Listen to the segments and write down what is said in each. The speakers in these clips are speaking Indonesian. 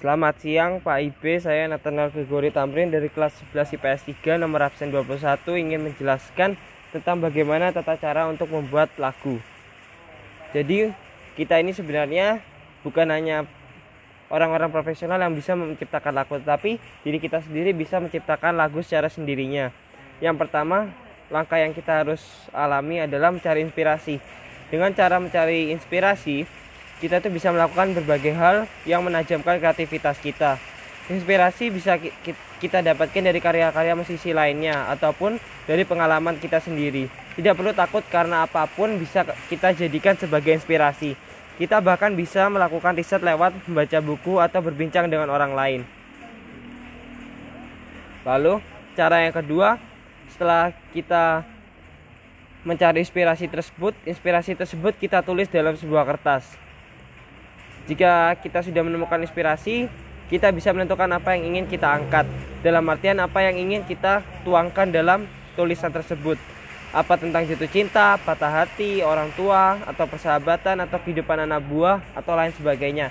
Selamat siang Pak IB, saya Nathaniel Gregory Tamrin dari kelas 11 IPS 3 nomor absen 21 ingin menjelaskan tentang bagaimana tata cara untuk membuat lagu. Jadi kita ini sebenarnya bukan hanya orang-orang profesional yang bisa menciptakan lagu, tetapi diri kita sendiri bisa menciptakan lagu secara sendirinya. Yang pertama, langkah yang kita harus alami adalah mencari inspirasi. Dengan cara mencari inspirasi, kita tuh bisa melakukan berbagai hal yang menajamkan kreativitas kita. Inspirasi bisa kita dapatkan dari karya-karya musisi lainnya ataupun dari pengalaman kita sendiri. Tidak perlu takut karena apa pun bisa kita jadikan sebagai inspirasi. Kita bahkan bisa melakukan riset lewat membaca buku atau berbincang dengan orang lain. Lalu, cara yang kedua, setelah kita mencari inspirasi tersebut, inspirasi tersebut kita tulis dalam sebuah kertas. Jika kita sudah menemukan inspirasi, kita bisa menentukan apa yang ingin kita angkat. Dalam artian apa yang ingin kita tuangkan dalam tulisan tersebut. Apa tentang jatuh cinta, patah hati, orang tua, atau persahabatan, atau kehidupan anak buah, atau lain sebagainya.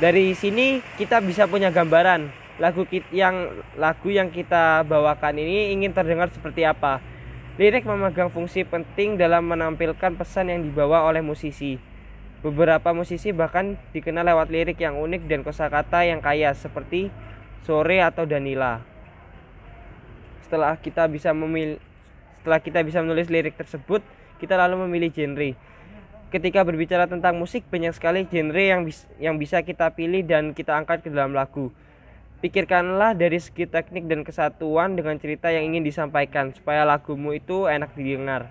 Dari sini kita bisa punya gambaran lagu yang lagu yang kita bawakan ini ingin terdengar seperti apa. Lirik memegang fungsi penting dalam menampilkan pesan yang dibawa oleh musisi. Beberapa musisi bahkan dikenal lewat lirik yang unik dan kosakata yang kaya seperti Sore atau Danila. Setelah kita bisa memilih setelah kita bisa menulis lirik tersebut, kita lalu memilih genre. Ketika berbicara tentang musik, banyak sekali genre yang bis, yang bisa kita pilih dan kita angkat ke dalam lagu. Pikirkanlah dari segi teknik dan kesatuan dengan cerita yang ingin disampaikan supaya lagumu itu enak didengar.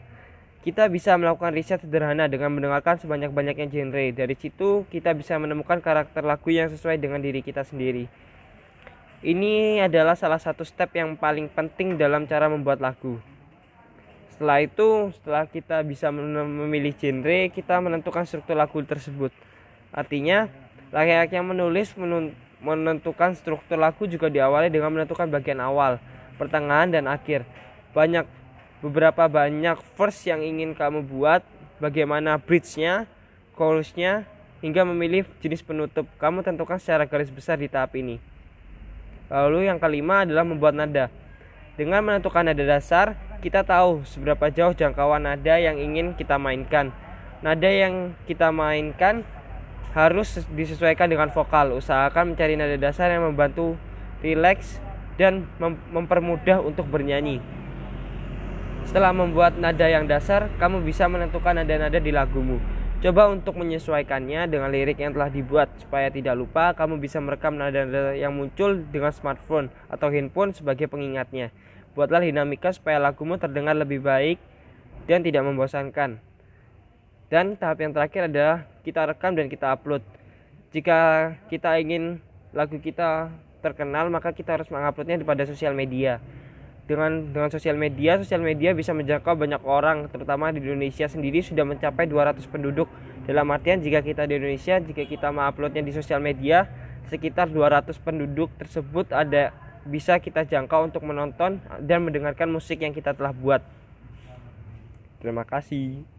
Kita bisa melakukan riset sederhana dengan mendengarkan sebanyak-banyaknya genre. Dari situ kita bisa menemukan karakter lagu yang sesuai dengan diri kita sendiri. Ini adalah salah satu step yang paling penting dalam cara membuat lagu. Setelah itu, setelah kita bisa memilih genre, kita menentukan struktur lagu tersebut. Artinya, laki-laki yang menulis menentukan struktur lagu juga diawali dengan menentukan bagian awal, pertengahan, dan akhir. Banyak beberapa banyak verse yang ingin kamu buat, bagaimana bridge-nya, chorus-nya, hingga memilih jenis penutup. Kamu tentukan secara garis besar di tahap ini. Lalu yang kelima adalah membuat nada. Dengan menentukan nada dasar, kita tahu seberapa jauh jangkauan nada yang ingin kita mainkan. Nada yang kita mainkan harus disesuaikan dengan vokal. Usahakan mencari nada dasar yang membantu rileks dan mempermudah untuk bernyanyi. Setelah membuat nada yang dasar, kamu bisa menentukan nada-nada di lagumu. Coba untuk menyesuaikannya dengan lirik yang telah dibuat supaya tidak lupa kamu bisa merekam nada-nada yang muncul dengan smartphone atau handphone sebagai pengingatnya. Buatlah dinamika supaya lagumu terdengar lebih baik dan tidak membosankan. Dan tahap yang terakhir adalah kita rekam dan kita upload. Jika kita ingin lagu kita terkenal, maka kita harus menguploadnya pada sosial media dengan dengan sosial media sosial media bisa menjangkau banyak orang terutama di Indonesia sendiri sudah mencapai 200 penduduk. Dalam artian jika kita di Indonesia jika kita menguploadnya di sosial media sekitar 200 penduduk tersebut ada bisa kita jangkau untuk menonton dan mendengarkan musik yang kita telah buat. Terima kasih